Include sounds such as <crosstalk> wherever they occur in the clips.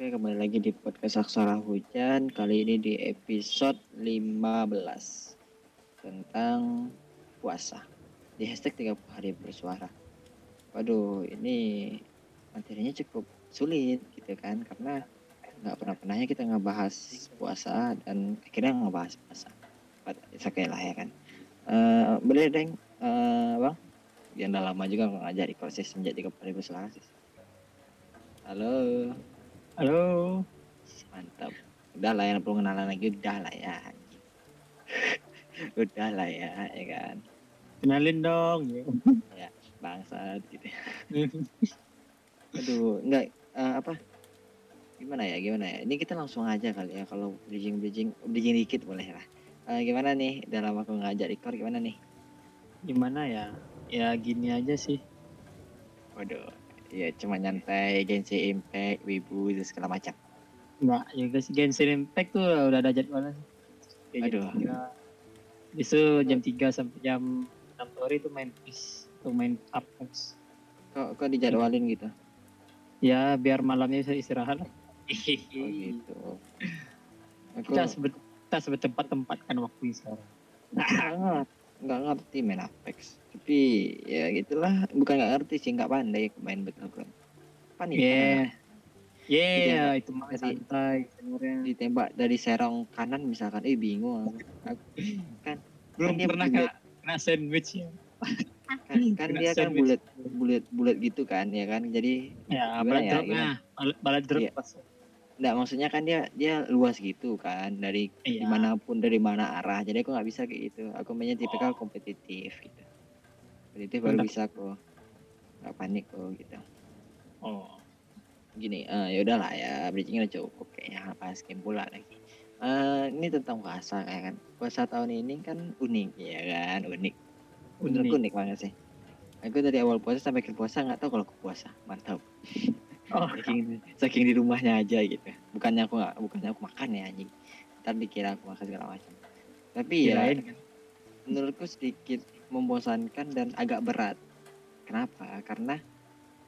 Oke, kembali lagi di podcast Aksara Hujan. Kali ini di episode 15 tentang puasa. Di hashtag 30 hari bersuara. Waduh, ini materinya cukup sulit gitu kan karena nggak pernah pernahnya kita ngebahas puasa dan akhirnya ngebahas puasa. Oke lah ya kan. Uh, boleh deng, uh, bang? Yang udah lama juga ngajari proses menjadi hari bersuara sih. Halo. Halo. Mantap. Udah lah yang perlu kenalan lagi udah lah ya. <laughs> udah lah ya, ya kan. Kenalin dong. ya, bangsat gitu. <laughs> Aduh, enggak uh, apa? Gimana ya, gimana ya? Ini kita langsung aja kali ya kalau bridging bridging bridging dikit boleh lah. Uh, gimana nih dalam aku ngajak record gimana nih? Gimana ya? Ya gini aja sih. Waduh, ya cuma nyantai Genshin Impact, Wibu itu segala macam. Enggak, ya guys Genshin Impact tuh udah ada jadwalnya. Aduh. Itu jam 3 sampai jam 6 sore itu main PIS tuh main Apex. Kok kok dijadwalin gitu? Ya biar malamnya bisa istirahat lah. Oh gitu. Aku <laughs> Kita sebet kita sebet tempat-tempatkan waktu sekarang. nggak nggak ngerti main Apex. Tapi ya gitulah, bukan nggak ngerti sih, nggak pandai main kan. Panik. Yeah. Yeah, Ditembak. itu mah santai sebenarnya. ditembak dari serong kanan misalkan eh bingung aku. Kan Belum dia pernah kena, kena sandwich ya. kan, <laughs> kan Kena dia kan sandwich. bulat bulat bulat gitu kan ya kan jadi Ya, balat ya, drop nah, balat, drop Iya. pas. Nggak maksudnya kan dia dia luas gitu kan dari Iya. di mana pun dari mana arah jadi aku nggak bisa kayak gitu aku mainnya tipikal Oh. kompetitif gitu kompetitif baru bisa kok nggak panik kok gitu Oh. gini eh ya udahlah ya bridgingnya udah cukup kayaknya pas game pula lagi Eh ini tentang puasa kayak kan puasa tahun ini kan unik ya kan unik Menurutku Unik. unik banget sih. Aku dari awal puasa sampai akhir puasa nggak tahu kalau aku puasa. Mantap. <laughs> Oh, Saking, saking di rumahnya aja gitu. Bukannya aku nggak, bukannya aku makan ya anjing. Ntar dikira aku makan segala macam. Tapi ya kirain kan. menurutku sedikit membosankan dan agak berat. Kenapa? Karena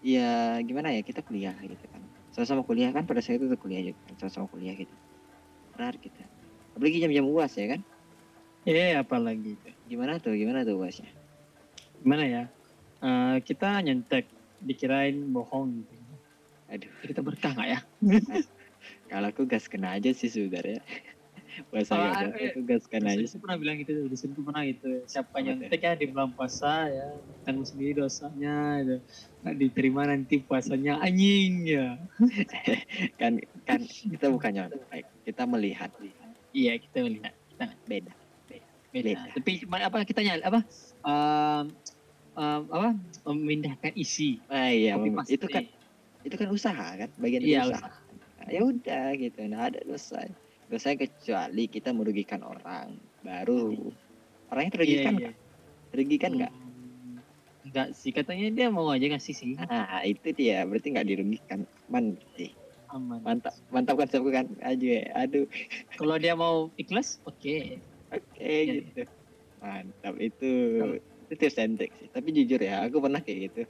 ya gimana ya kita kuliah gitu kan. Sama-sama kuliah kan pada saat itu kuliah juga kan. Sama-sama kuliah gitu. Berat kita. Apalagi jam-jam uas ya kan. Eh, apalagi itu. Gimana tuh? Gimana tuh uasnya? Gimana ya? Eh, kita nyentek dikirain bohong gitu. Aduh. Kita berkah nggak ya? <laughs> Kalau aku gas kena aja sih sebenarnya. Puasa Oh, aku gas kena aja. Tuh pernah bilang gitu, dosen pernah gitu. Siapa Apa tuh? nyentek ya di bulan puasa ya, tanggung sendiri dosanya, gitu. nggak diterima nanti puasanya anjing ya. <laughs> Kan kan kita bukan nyontek, kita melihat Iya kita melihat beda. beda. Beda. Tapi cuma apa kita nyali apa? Um, um, apa? Memindahkan isi. Ah iya, itu kan itu kan usaha kan, bagian dari Iya, usaha. Nah, ya udah gitu, nah ada dosa. Dosa kecuali kita merugikan orang, baru orangnya terugikan, Iya, iya. terugikan nggak? Hmm, Enggak sih, katanya dia mau aja ngasih sih. Ah itu dia, berarti nggak dirugikan, man berarti. Aman. Mantap, mantap konsepku kan, aja, aduh. <laughs> Kalau dia mau ikhlas, oke. Oke Iya. gitu. Mantap itu. Itu tips and sih. Tapi jujur ya, aku pernah kayak gitu.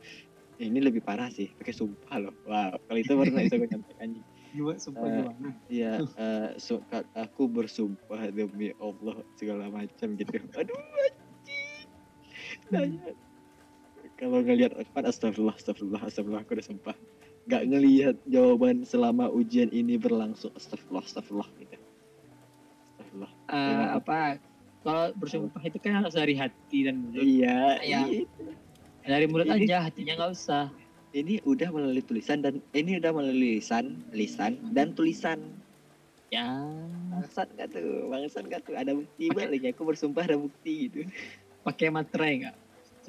Ini lebih parah sih, pakai sumpah loh. Wow, kalau itu pernah itu aku nyampe anjing. Dua sumpah dua. Nah, Iya, eh, su- ka- aku bersumpah demi Allah segala macam gitu. Aduh anjing. Tanya. Kalau ngelihat kan astagfirullah, astagfirullah, astagfirullah aku udah sumpah. Gak ngelihat jawaban selama ujian ini berlangsung astagfirullah, astagfirullah gitu. Astagfirullah. eh, apa? Kalau bersumpah itu kan harus dari hati dan mulut. Iya, Iya. iya. Dari mulut Ini- aja, hatinya nggak usah. ini udah melalui tulisan dan ini udah melalui lisan, lisan dan tulisan. Ya. Bangsat gak tuh? Bangsat gak tuh? Ada bukti balik aku bersumpah ada bukti gitu. Pakai materai nggak?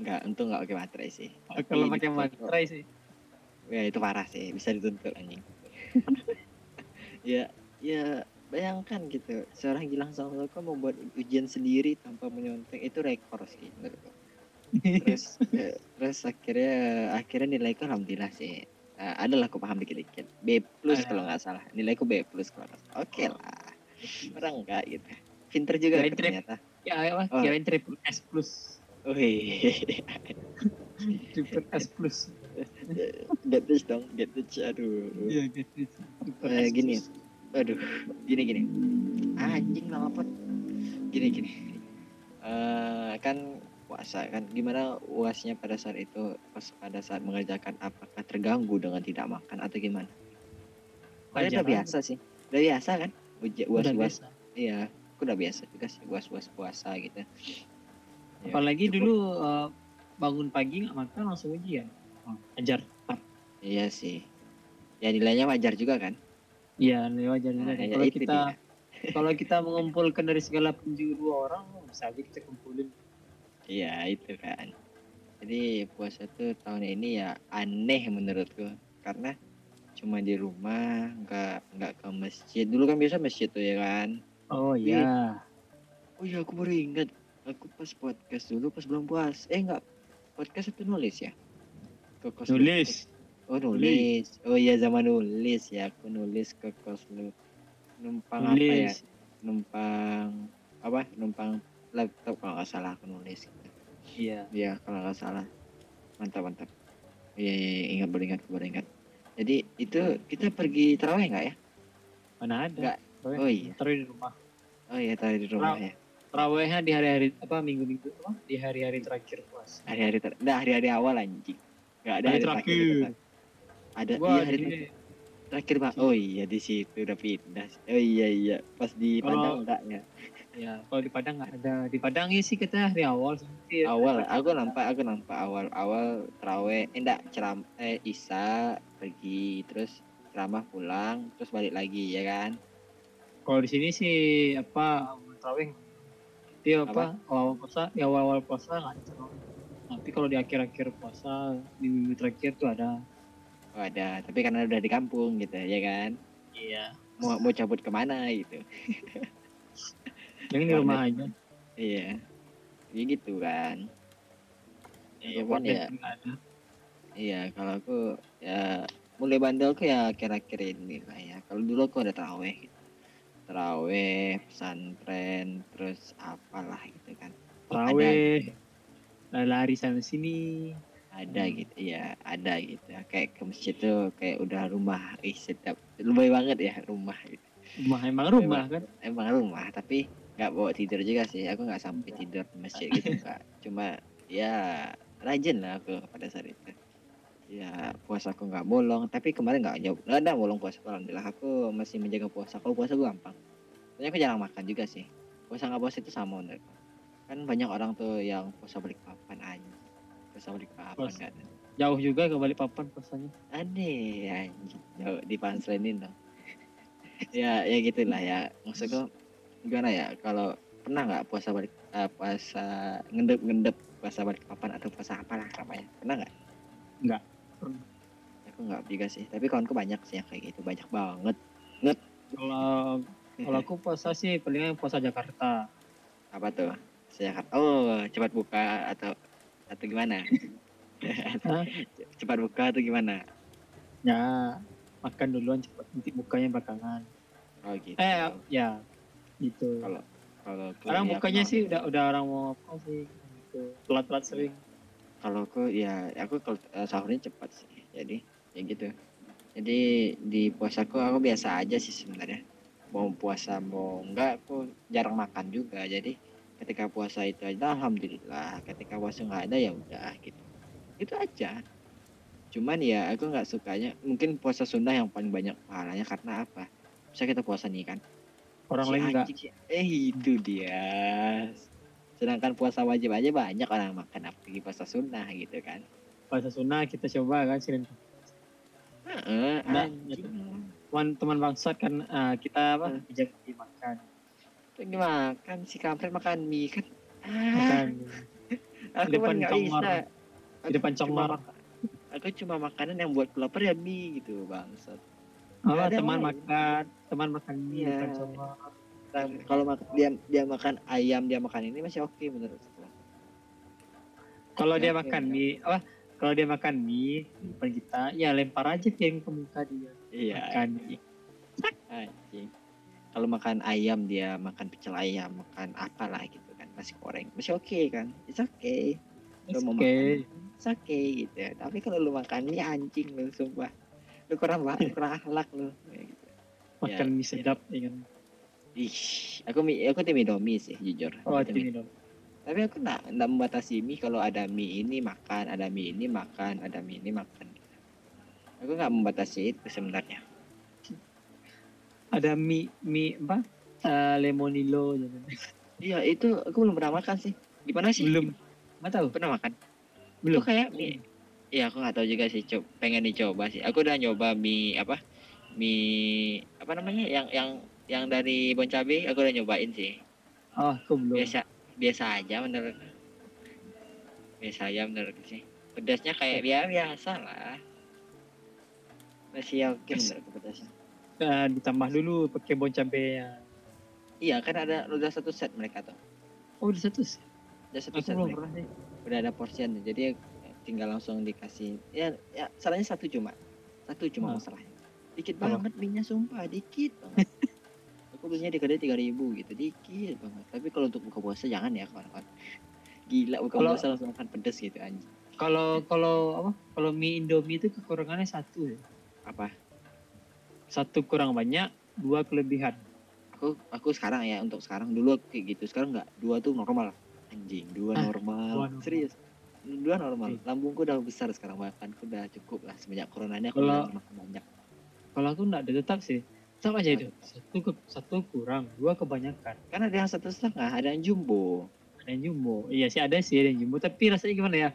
Enggak, untung nggak pakai materai sih. Oh, Kalau pakai materai sih. Ya itu parah sih, bisa dituntut anjing. <laughs> ya, ya bayangkan gitu, seorang Gilang Sangloka membuat ujian sendiri tanpa menyontek itu rekor sih menurutku. Terus, <laughs> eh, terus akhirnya akhirnya nilaiku alhamdulillah sih. Eh, adalah aku paham dikit-dikit. B plus Ada. kalau nggak salah. Nilaiku B plus kalau nggak salah. Oke lah. Orang enggak gitu. Pinter juga Kirain trip. ternyata. Ya, apa? Oh. Kirain triple S plus. Wih, <laughs> Triple S plus. get this dong get this aduh Iya gitu. Eh, gini. aduh gini gini anjing lapot gini gini Eh kan puasa kan gimana uasnya pada saat itu pas pada saat mengerjakan apakah terganggu dengan tidak makan atau gimana Wajar udah biasa sih udah biasa kan Uja- uas Udah uas biasa. iya aku udah biasa juga sih uas uas puasa gitu Ya, Apalagi cukup. dulu eh, bangun pagi nggak makan langsung ujian. Oh, ajar. iya sih ya nilainya wajar juga kan Iya, wajar juga. Nah, ya Kalau kita dia. kalau kita mengumpulkan dari segala penjuru orang, bisa aja kita kumpulin. Iya itu kan. Jadi puasa tuh tahun ini ya aneh menurutku karena cuma di rumah nggak nggak ke masjid. Dulu kan biasa masjid tuh ya kan. Oh iya. Oh iya aku baru ingat aku pas podcast dulu pas belum puas. Eh nggak podcast itu nulis ya? Ke kos. Nulis. Oh nulis. Oh iya zaman nulis ya aku nulis ke kos lu. Numpang apa ya? Nulis. Numpang apa? Numpang laptop kalau nggak salah aku nulis. Iya. Iya, kalau nggak salah. Mantap, mantap. Iya, iya, iya, ingat baru ingat, baru ingat. Jadi itu kita pergi terawih nggak ya? Mana ada? Nggak. Oh iya. Terawih di rumah. Oh iya, terawih di rumah ya. Terawihnya di hari-hari apa minggu-minggu apa? Di hari-hari terakhir puasa. Hari-hari ter, nah, hari-hari awal anjing. Nggak ada Hari hari, terakhir. terakhir. Ada Gua iya hari jadi terakhir, terakhir bang. Oh iya di situ udah pindah. Oh iya iya, pas di Padang enggak ya? ya kalau di Padang nggak ada. Di Padang ya sih kita hari awal sih. Awal, aku nampak, aku nampak awal-awal terawih, eh, enggak ceram, eh Isa pergi, terus ceramah pulang, terus balik lagi ya kan? Kalau di sini sih apa terawih dia apa, awal puasa ya awal awal puasa nggak ada. Tapi kalau di akhir-akhir puasa di minggu terakhir tuh ada. Oh ada, tapi karena udah di kampung gitu ya kan. Iya. Mau mau cabut ke mana gitu. Yang di rumah aja. Iya. Ya gitu kan. Iya, buat ya, nggak ada. iya kalau aku ya mulai bandel ke ya akhir-akhir ini lah ya. Kalau dulu aku ada terawih gitu. Terawih, pesantren, terus apalah gitu kan. Terawih. Lari sana sini. Ada gitu, ya ada gitu. Kayak ke masjid tuh kayak udah rumah. Ih sedap. Lebih banget ya rumah gitu. Rumah emang rumah kan. emang rumah tapi nggak bawa tidur juga sih aku nggak sampai tidur di masjid gitu <laughs> kak cuma ya rajin lah aku pada saat itu ya puasa aku nggak bolong tapi kemarin nggak jauh nggak ada bolong puasa alhamdulillah aku masih menjaga puasa kalau puasa gue gampang soalnya aku jarang makan juga sih puasa nggak puasa itu sama menurutku kan banyak orang tuh yang puasa balik papan aja puasa balik papan kan Jauh juga ke Balikpapan puasanya. aneh anjing. Jauh di panslenin dong. <laughs> Ya ya gitulah ya. Maksudku gimana ya? Kalau pernah nggak puasa balik eh, puasa ngendep ngendep puasa balik papan atau puasa apalah namanya? Pernah nggak? Nggak. Aku nggak juga sih. Tapi kawanku banyak sih yang kayak gitu. Banyak banget. Kalau kalau aku puasa sih palingan puasa Jakarta. apa tuh? Sehat oh cepat buka atau atau gimana? <laughs> Cepat buka atau gimana? Ya makan duluan cepat nanti bukanya belakangan. oh gitu. Eh ya gitu. kalau kalau ya bukanya sih udah udah orang mau apa sih gitu. Telat-telat sering. kalau aku ya aku kalau eh, sahurnya cepat sih. Jadi ya gitu. Jadi di puasaku aku biasa aja sih sebenarnya. Mau puasa mau enggak aku jarang makan juga. Jadi ketika puasa itu aja alhamdulillah ketika puasa nggak ada ya udah gitu itu aja cuman ya aku nggak sukanya mungkin puasa sunnah yang paling banyak pahalanya karena apa bisa kita puasa nih kan Orang Si lain enggak. eh itu dia sedangkan puasa wajib aja banyak orang makan apalagi puasa sunnah gitu kan Puasa sunnah kita coba kan Senin. Heeh, Nah. Teman bangsat kan ah, kita apa? Hmm. Ajak pergi makan. Lagi makan si kampret makan mie kan ah, Makan. <laughs> aku depan kan congor. bisa Di depan Aku congor. aku cuma makanan yang buat lapar ya mie gitu bangsat Apa ada teman makan, teman makan mie congor. Nah, kalau mak- dia dia makan ayam dia makan ini masih oke menurutku Kalau Oke, dia oke, makan mie, apa? Kalau dia makan mie depan kita, ya lempar aja piring ke muka dia. iya Makan. anjing kalau makan ayam dia makan pecel ayam makan apalah gitu kan nasi goreng masih oke kan? It's okay. Kalau mau okay. it's okay gitu tapi kalau lu makan mie anjing lu sumpah. Lu kurang banget kurang akhlak lu. Kayak gitu. makan Ya, mie sedap ya kan? Ih aku mie aku tim Indomie sih jujur. Oh tim dong tapi aku nggak nggak membatasi mie kalau ada mie ini makan ada mie ini makan ada mie ini makan. Aku nggak membatasi itu sebenarnya ada mie mie apa? Eh, lemonilo gitu. iya itu aku belum pernah makan sih. Gimana sih? Belum. Nggak tahu. Pernah makan? Belum. Itu kayak mie iya aku nggak tahu juga sih. Coba pengen dicoba sih. Aku udah nyoba mie apa? Mie apa namanya? Yang yang yang dari Bon Cabe aku udah nyobain sih. Oh aku belum. Biasa biasa aja menurut biasa aja menurut sih. Pedasnya kayak ya biasa lah. Masih oke menurut pedasnya Eh, ditambah dulu pakai bon cabe ya iya kan ada udah satu set mereka tuh. Oh udah satu sih. udah satu aku set belum pernah sih. Udah ada porsian jadi tinggal langsung dikasih. Ya ya salahnya satu cuma. Satu cuma Ah. masalahnya. Dikit Apa? banget minyak sumpah dikit banget. <laughs> Aku belinya di kedai tiga ribu gitu dikit banget. Tapi kalau untuk buka puasa jangan ya kawan-kawan. Gila buka Kalau- puasa langsung makan pedes gitu anjing. Kalau kalau apa? Kalau mie indomie itu kekurangannya satu ya. apa satu kurang banyak dua kelebihan. Aku aku sekarang ya untuk sekarang. Dulu kayak gitu sekarang nggak. Dua tuh normal. Anjing dua Ah, normal. dua normal. serius. Dua normal. Oke. lambungku udah besar sekarang makan aku udah cukup lah semenjak corona ini aku Kalau- udah makan banyak. kalau aku enggak ada tetap sih. Tetap aja itu. Satu ke, satu kurang dua kebanyakan. Kan ada yang satu setengah ada yang jumbo. Ada yang jumbo. Iya sih ada sih ada yang jumbo. Tapi rasanya gimana ya.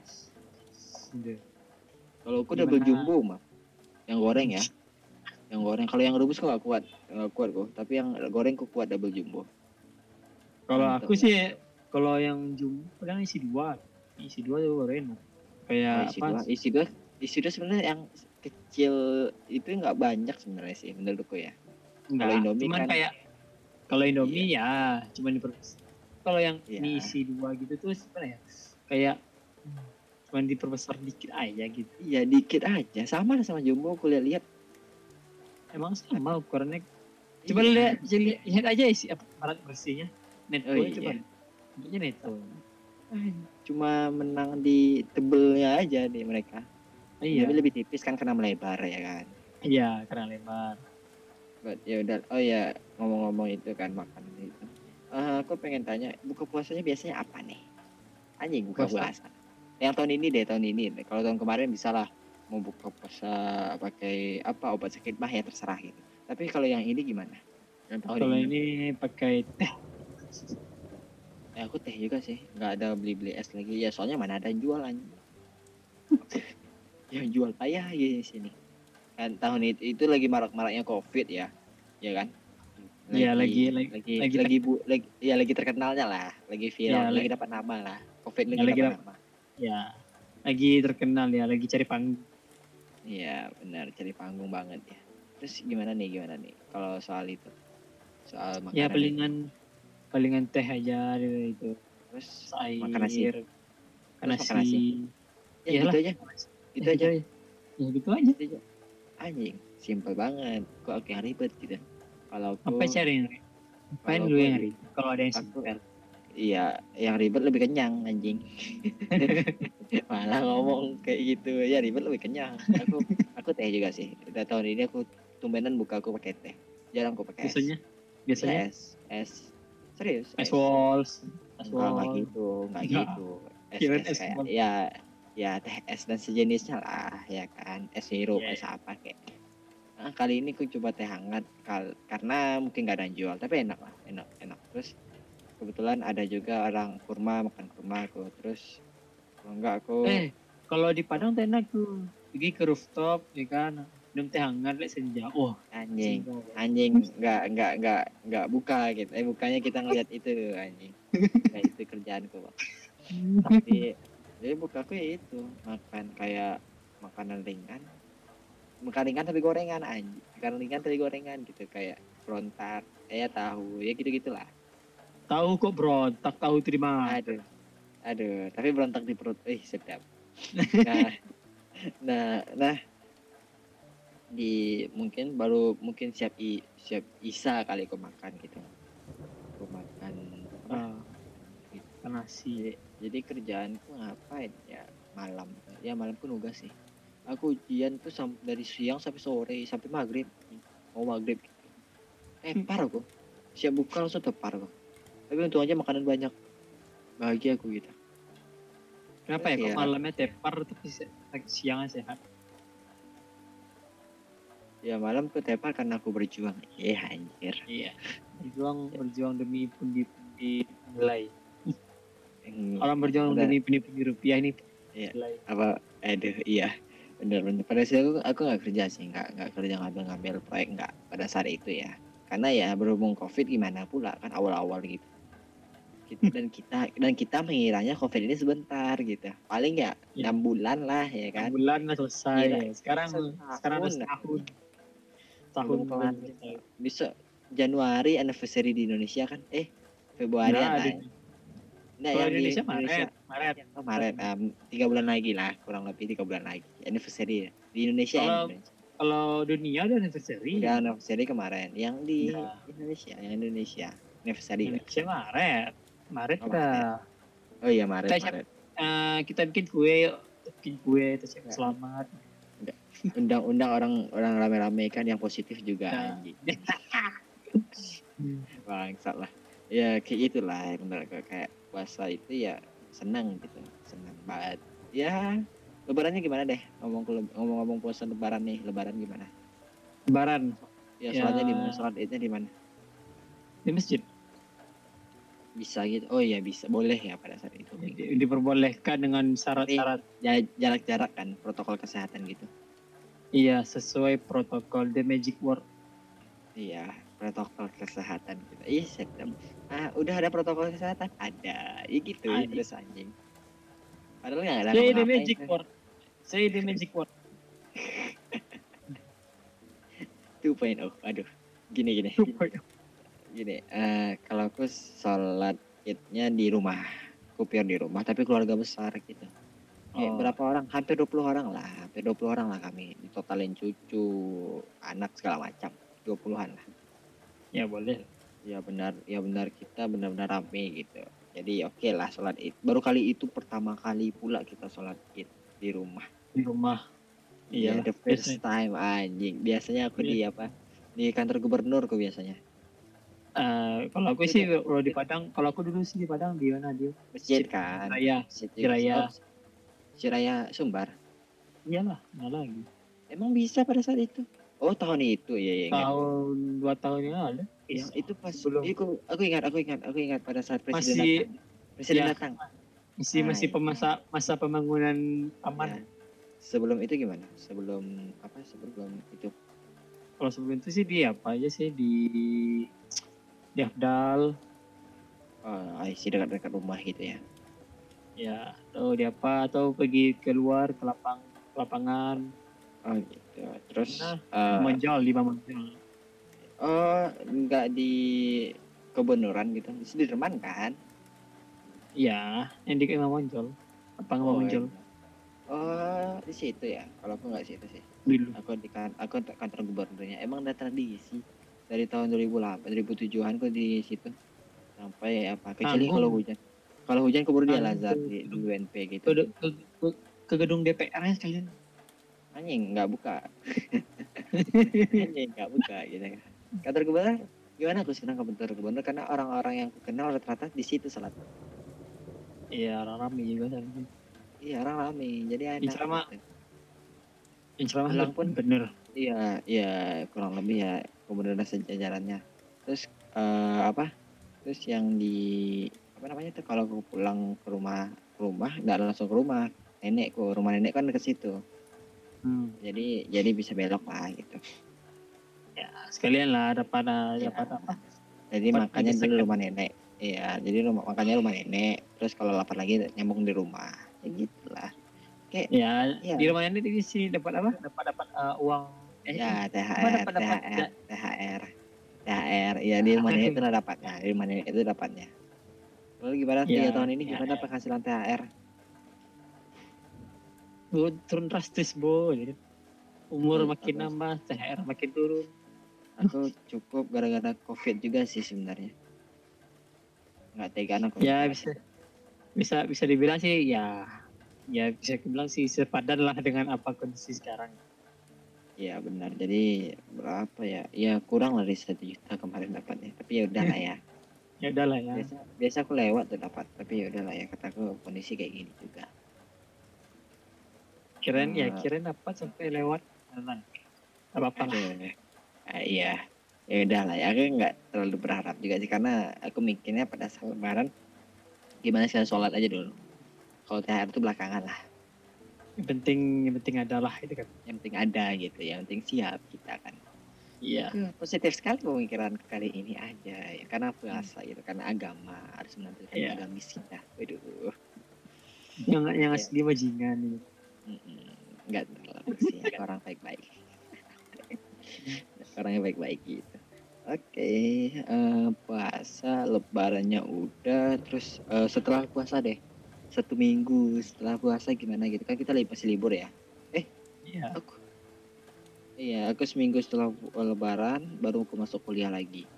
Kalau aku double Gimana? jumbo mah. Yang goreng ya. Yang goreng. Kalau yang rebus kok gak kuat. Gak kuat kok. Tapi yang goreng kok kuat double jumbo. kalau aku sih kalau yang jumbo kadang isi dua isi dua tuh enak kayak Oh, isi apa dua. Isi dua. Isi dua sebenarnya yang kecil itu nggak banyak sebenarnya sih menurutku ya. Kalau Indomie cuman kan- kayak kalau Indomie ya cuman diperbesar. Kalau yang Iya. mie isi dua gitu tuh gimana ya? Kayak cuman diperbesar dikit aja gitu. Iya dikit aja. Sama sama jumbo aku lihat-lihat. Emang sama ukurannya. Coba Iya. lihat, coba lihat, aja isi apa barat bersihnya. Netto Oh, coba. iya. Bentuknya netto. Cuma menang di tebelnya aja di mereka. Iya. Tapi lebih tipis kan karena melebar ya kan. Iya, karena lebar. But ya udah. Oh ya ngomong-ngomong itu kan makan itu. Eh, aku pengen tanya buka puasanya biasanya apa nih? Anjing buka Puasa. puasa. Yang tahun ini deh tahun ini. Kalau tahun kemarin bisa lah mau buka puasa pakai apa obat sakit mah ya terserah gitu. Tapi kalau yang ini gimana? Yang Kalau ini, pakai teh. Ya, aku teh juga sih. Nggak ada beli-beli es lagi. Ya soalnya mana ada yang jualan. <laughs> yang jual payah ya di sini. Kan tahun itu, itu lagi marak-maraknya covid ya, ya kan? Iya, lagi- lagi- lagi lagi lagi, bu, lagi ya lagi terkenalnya lah, lagi viral, Iya, lagi dapat nama lah. Covid Ya, lagi lagi dapat dap- nama. Ya. Lagi terkenal ya, lagi cari panggung. Iya benar, cari panggung banget ya. Terus gimana nih, gimana nih? Kalau soal itu, soal makanan. Ya itu. palingan palingan teh aja gitu itu. Terus air makan nasi. makan nasi, makan nasi. ya iyalah. gitu aja, gitu Ya, aja. ya gitu aja Gitu aja. Anjing, simpel banget. Kok yang ribet gitu. Kalau aku, apa cari ngapain lu yang kalau ada yang simpel Iya, yang ribet lebih kenyang anjing. <laughs> Malah ngomong kayak gitu, ya ribet lebih kenyang. Aku aku teh juga sih. Udah tahun ini aku tumbenan buka aku pakai teh. Jarang aku pakai es. biasanya biasanya es, es. Serius. es walls es enggak walls gitu, enggak Enggak. gitu. Es, es es kayak ya ya teh es dan sejenisnya lah, ya kan. Es sirup, Iya, es apa kayak. Nah, kali ini aku coba teh hangat kal karena mungkin nggak ada yang jual, tapi enak lah, enak, enak. Terus kebetulan ada juga orang kurma makan kurma aku. Terus kalau enggak aku eh kalau di Padang tuh enak tuh. Pergi ke rooftop ya kan. Minum teh hangat lihat senja wah anjing, anjing. Nggak nggak nggak nggak buka gitu. Eh bukannya kita ngeliat itu anjing. <laughs> Nah, itu kerjaanku, Bang. tapi jadi buka aku ya itu. Makan kayak makanan ringan. Makan ringan tapi gorengan anjing. Makan ringan tapi gorengan gitu. Kayak frontar eh tahu. Ya gitu gitulah tahu kok bro tak tahu terima. Aduh aduh tapi berontak di perut. Eh sedap. <laughs> Nah nah nah. Di mungkin baru mungkin siap i, siap isa kali aku makan gitu. Aku makan apa? Ah, nasi. Jadi, jadi kerjaanku ngapain? Ya malam. Ya malam pun nugas sih. Aku ujian tuh dari siang sampai sore sampai maghrib. Mau maghrib tepar aku siap buka langsung tepar aku tapi untung aja makanan banyak bahagia aku gitu Kenapa ya kok Iya. malamnya tepar tapi si- siangnya sehat? ya malam tuh tepar karena aku berjuang eh anjir Iya. Berjuang berjuang demi pundi-pundi nilai. Yang- Orang berjuang Udah. demi pundi-pundi rupiah ini Iya. nilai. apa aduh iya bener bener pada saat aku aku nggak kerja sih nggak nggak kerja ngambil ngambil proyek nggak pada saat itu ya karena ya berhubung covid gimana pula kan awal awal gitu Kita- dan kita dan kita mengiranya covid ini sebentar gitu paling ya Iya. enam bulan lah ya Kan? kan Bulan lah selesai. Gila. Sekarang Setahun. sekarang udah setahun. Tahun kelar. bisa Januari anniversary di Indonesia kan eh Februari Nah, di- nah, yang di Indonesia Maret, Maret. oh, Maret em, tiga bulan lagi lah kurang lebih tiga bulan lagi anniversary ya. di Indonesia ya, Kalau- Indonesia. Kalau dunia udah anniversary. Udah anniversary kemarin yang di Iya. Indonesia, yang Indonesia anniversary. Indonesia Maret. Maret Oh, udah. Oh iya Maret, Kita Maret. eh, kita bikin kue, yuk. bikin kue, terus Ya. selamat. Undang-undang orang orang rame-rame kan yang positif juga Nah. anjing. <laughs> Bangsat lah. Ya kayak gitulah bener kayak kayak puasa itu ya senang gitu, senang banget. Ya lebarannya gimana deh? Ngomong ngomong-ngomong puasa lebaran nih, lebaran gimana? Lebaran Ya Ya. sholatnya di mana? Sholat idnya di mana? di masjid Bisa gitu. Oh iya bisa, boleh ya pada saat itu. Di- diperbolehkan dengan syarat-syarat Ya, jarak-jarak kan, protokol kesehatan gitu. iya sesuai protokol the magic word Iya, protokol kesehatan kita. Ih, sedap. Ah, udah ada protokol kesehatan? Ada. Iya gitu, Ada. terus anjing. Padahal nggak ada say the magic word say the magic word <laughs> 2.0. Aduh. Gini gini. Gini, eh kalau aku sholat idnya di rumah. Aku pure di rumah, tapi keluarga besar gitu. Oh. berapa orang? Hampir 20 orang lah. Hampir 20 orang lah kami. Ditotalin cucu, anak segala macam. 20-an lah. ya boleh ya benar ya benar kita benar-benar rame gitu jadi oke lah sholat id baru kali itu pertama kali pula kita sholat id di rumah di rumah iya iya the first time anjing biasanya aku di apa di kantor gubernur aku biasanya Eh, kalau aku sih kalau di Padang kalau aku dulu sih di Padang di mana dia masjid kan? Raya oh, Jiraya Sumbar. Iyalah mana lagi. Emang bisa pada saat itu? Oh tahun itu ya ya ingat. tahun dua tahun yang lalu. Iya, itu pas sebelum. aku, aku ingat aku ingat aku ingat pada saat presiden Masih- datang. Presiden ya. datang. Masih Ah, masih iya. pemasa masa pembangunan taman Ya. sebelum itu gimana? Sebelum apa? Sebelum itu? Kalau sebelum itu sih di apa aja sih? Di di Afdal Oh, I see dekat-dekat rumah gitu ya. ya atau di apa atau pergi keluar ke lapang lapangan Oh gitu. Terus Nah, eh, menjual di menjual oh nggak di kebenuran gitu, di Sudirman kan? iya yang di Imam Monjol lapang Imam Oh, Monjol iya. Oh di situ ya. Kalau aku nggak situ sih. dulu Aku di kan, aku kantor gubernurnya. Emang ada tradisi dari tahun 2008, 2007-an aku di situ sampai apa? Kecuali kalau hujan. Kalau hujan keburu di Al Azhar di, di UNP gitu. ke, ke, ke, ke gedung DPR nya sekalian Anjing nggak buka. <laughs> Anjing nggak buka gitu. Kantor gubernur gimana aku senang kantor gubernur karena orang-orang yang aku kenal rata-rata di situ salat. iya orang ramai juga kan Iya orang rame jadi enak. Insya Allah. gitu. insya Allah pun- bener Iya iya kurang lebih ya gubernur dan sejajarannya. Terus eh, apa? Terus yang di apa namanya tuh kalau aku pulang ke rumah ke rumah nggak langsung ke rumah nenekku rumah nenek kan ke situ hmm. jadi jadi bisa belok lah gitu ya sekalian lah dapat Iya. dapat apa jadi Dapat makanya dulu rumah nenek iya jadi rumah makanya rumah nenek terus kalau lapar lagi nyambung di rumah ya gitulah ya Iya. di rumah ini di sini dapat apa dapat dapat eh, uang ya apa THR THR THR THR ya di rumah nenek itu dapatnya di nenek itu dapatnya. Lalu gimana tiga Ya, tahun ini? ya, gimana ya. penghasilan THR Oh, turun drastis Jadi, umur Hmm, makin nambah THR makin turun. Aku cukup gara-gara covid juga sih sebenarnya. Nggak tegaan aku ya bisa bisa bisa dibilang sih ya ya bisa bilang sih sepadan lah dengan apa kondisi sekarang. Iya benar. Jadi berapa ya? Ya kurang lah dari satu juta kemarin dapatnya. Tapi ya udah lah ya. Ya udahlah ya. Biasa, biasa aku lewat tuh dapat. Tapi ya udah lah ya. Kataku kondisi kayak gini juga. Kirain ya Eh. kirain apa sampai lewat. Nah, apa-apa lah. Aduh. Ah, iya. Ya udah lah ya. Aku nggak terlalu berharap juga sih karena aku mikirnya pada saat lebaran gimana sih sholat aja dulu. Kalau THR itu belakangan lah. Yang penting yang penting adalah itu kan. Yang penting ada gitu. Yang penting siap kita kan. Iya. Aku positif sekali pemikiran kali ini aja ya karena puasa gitu karena agama harus menampilkan Iya. agamis kita. Waduh. Yang yang Iya. asli bajingan gitu. Mm-mm. Nggak terlalu sih. Orang baik-baik. <laughs> orang yang baik-baik gitu. Oke, eh, puasa lebarannya udah, terus eh, setelah puasa deh, satu minggu setelah puasa gimana gitu kan kita lagi masih libur ya. Iya. Aku, iya aku seminggu setelah lebaran baru aku masuk kuliah lagi.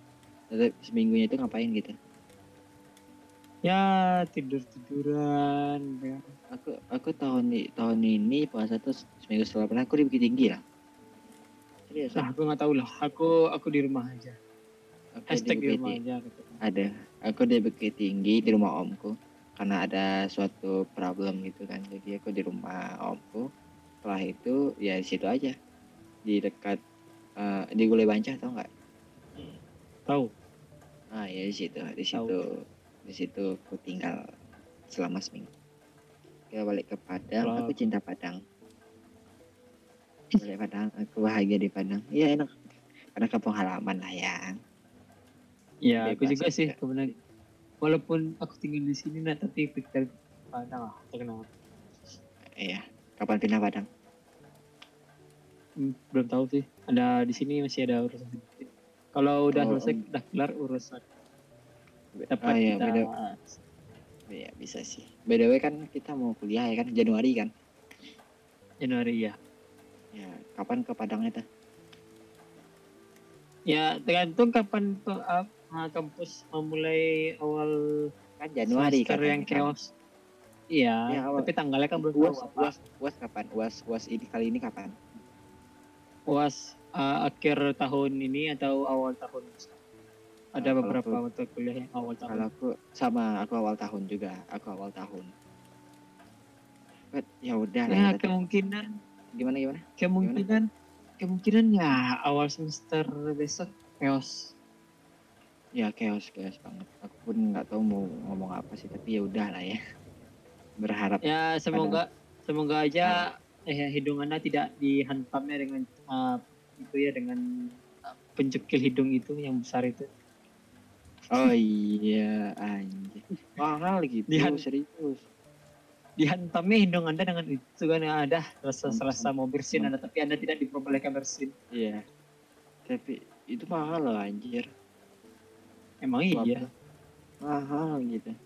Jadi seminggunya itu ngapain gitu? Ya tidur tiduran. Ya. Aku aku tahun tahun ini puasa tuh seminggu setelah lebaran aku di Bukit Tinggi lah. Serius, Nah, aku nggak tahu lah. Aku aku di rumah aja. aku Hashtag di Bukit rumah aja. Gitu. ada aku di Bukit Tinggi di rumah omku karena ada suatu problem gitu kan. Jadi aku di rumah omku. Setelah itu ya di situ aja. Di dekat eh, di Gulai Bancah tau nggak? Tahu. ah ya di situ di situ. Di situ aku tinggal selama seminggu. Kita balik ke Padang aku cinta Padang. Balik Padang aku bahagia di Padang. Ya enak. Karena kampung halaman lah ya. Ya, aku juga sih kebenaran. Walaupun aku tinggal di sini nah, tapi pikir Padang lah, tak kenapa. iya kapan pindah Padang Hmm, belum tahu sih. Ada di sini masih ada urusan. Kalau udah Oh, selesai, om. udah kelar urusan dapat Ah, iya, kita. beda- Iya bisa sih. By the way kan kita mau kuliah ya kan Januari kan. Januari ya. Ya kapan ke Padang itu? Ya tergantung kapan ke uh, kampus memulai awal Kan Januari kan. yang chaos. Iya, Ya, awal. tapi tanggalnya kan belum Uas, tahu uas, uas kapan? Uas, uas ini kali ini kapan? UAS uh, akhir tahun ini atau awal tahun ada Nah, kalau beberapa aku- mata kuliah yang awal tahun Kalau aku sama aku awal tahun juga. Aku awal tahun. But ya udah ya tetap. kemungkinan Gimana gimana? kemungkinan kemungkinan ya awal semester besok chaos Ya chaos chaos banget. Aku pun nggak tahu mau ngomong apa sih. Tapi ya udah lah ya. <laughs> Berharap. ya semoga semoga aja eh hidung anda tidak dihantamnya dengan uh, itu ya dengan uh, pencekil hidung itu yang besar itu Oh <laughs> iya anjir. Mahal gitu. Dihan- serius. dihantamnya hidung anda dengan itu kan yang ada rasa Mampus, rasa mau bersin anda tapi anda tidak diperbolehkan bersin Iya. Tapi itu mahal loh anjir. Emang iya Mahal gitu.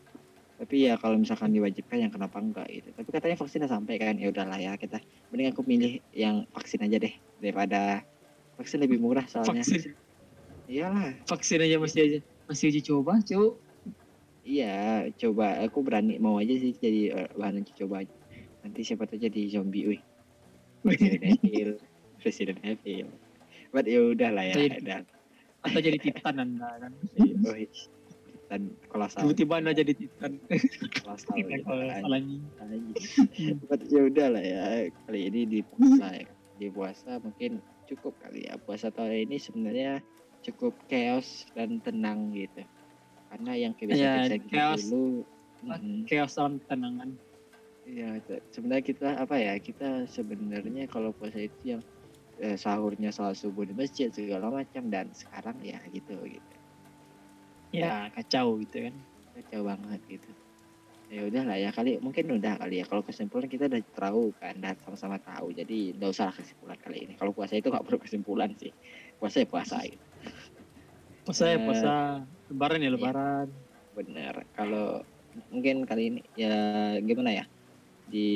Tapi ya kalau misalkan diwajibkan yang kenapa enggak gitu. Tapi katanya vaksinnya sampai kan ya udahlah ya kita. Mending aku milih yang vaksin aja deh daripada vaksin lebih murah soalnya. vaksin Iyalah. vaksin aja masih aja masih uji coba cuk Iya, coba aku berani mau aja sih jadi eh, bahan uji coba. Nanti siapa tahu jadi zombie, wih. Resident <laughs> Evil, Resident Evil. But ya udah lah ya, udah. Atau jadi titan anda kan dan kolosal, tiba-tiba anda jadi titan kolosal. Titan kalau kan. salahnya Anjing. But ya udah lah ya kali ini di puasa ya. di puasa mungkin cukup kali ya puasa tahun ini sebenarnya cukup chaos dan tenang gitu karena yang kebiasaan Ya, kita chaos. dulu chaos dalam tenangan ya sebenarnya kita apa ya kita sebenarnya kalau puasa itu yang eh, sahurnya salat subuh di masjid segala macam dan sekarang ya gitu gitu. Ya. Kacau gitu kan. Kacau banget gitu. Ya udah lah ya kali mungkin udah kali ya. Kalau kesimpulan kita udah tahu kan dan sama-sama tahu. Jadi nggak usah lah kesimpulan kali ini. Kalau puasa itu nggak perlu kesimpulan sih. Puasa ya puasa gitu. Puasa ya Eh, puasa. Lebaran ya iya. lebaran. Bener. Kalau mungkin kali ini ya gimana ya? Di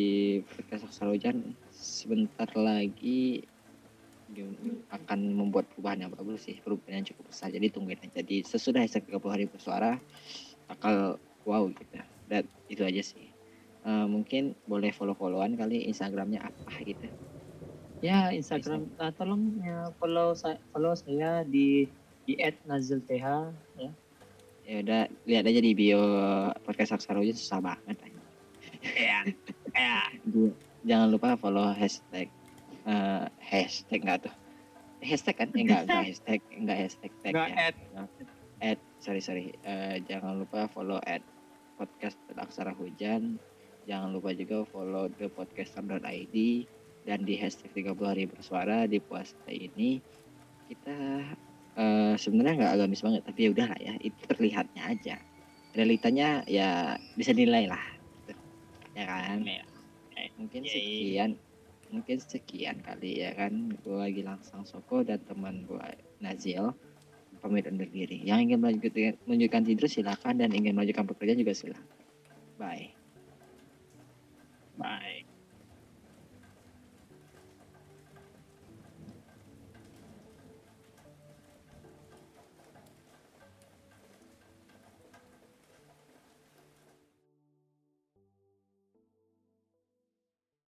podcast Aksara Hujan sebentar lagi akan membuat perubahan yang bagus sih perubahan yang cukup besar jadi tungguin aja jadi sesudah hashtag 30 hari bersuara bakal wow gitu dan itu aja sih Eh, mungkin boleh follow-followan kali Instagramnya apa gitu. Ya Instagram, nah, tolong ya follow saya, follow saya di di @nazilth ya. Ya udah lihat aja di bio podcast Aksara Hujan susah banget. Ya, <laughs> ya. Jangan lupa follow hashtag eh, hashtag enggak tuh. Hashtag kan? Eh, enggak, enggak hashtag, enggak hashtag tag Nggak ya. sorry sorry. Eh, jangan lupa follow at podcast Aksara Hujan. Jangan lupa juga follow the podcaster.id dan di hashtag 30 hari bersuara di puasa ini kita eh, sebenarnya nggak agamis banget tapi ya udah lah ya itu terlihatnya aja realitanya ya bisa nilai lah gitu. ya kan Ya. mungkin Yay. sekian mungkin sekian kali ya kan. Gue Gilang Sang Soko dan teman gue Nazil pamit undur diri. Yang ingin melanjutkan menunjukkan tidur silakan dan ingin melanjutkan pekerjaan juga silakan. Bye. Bye.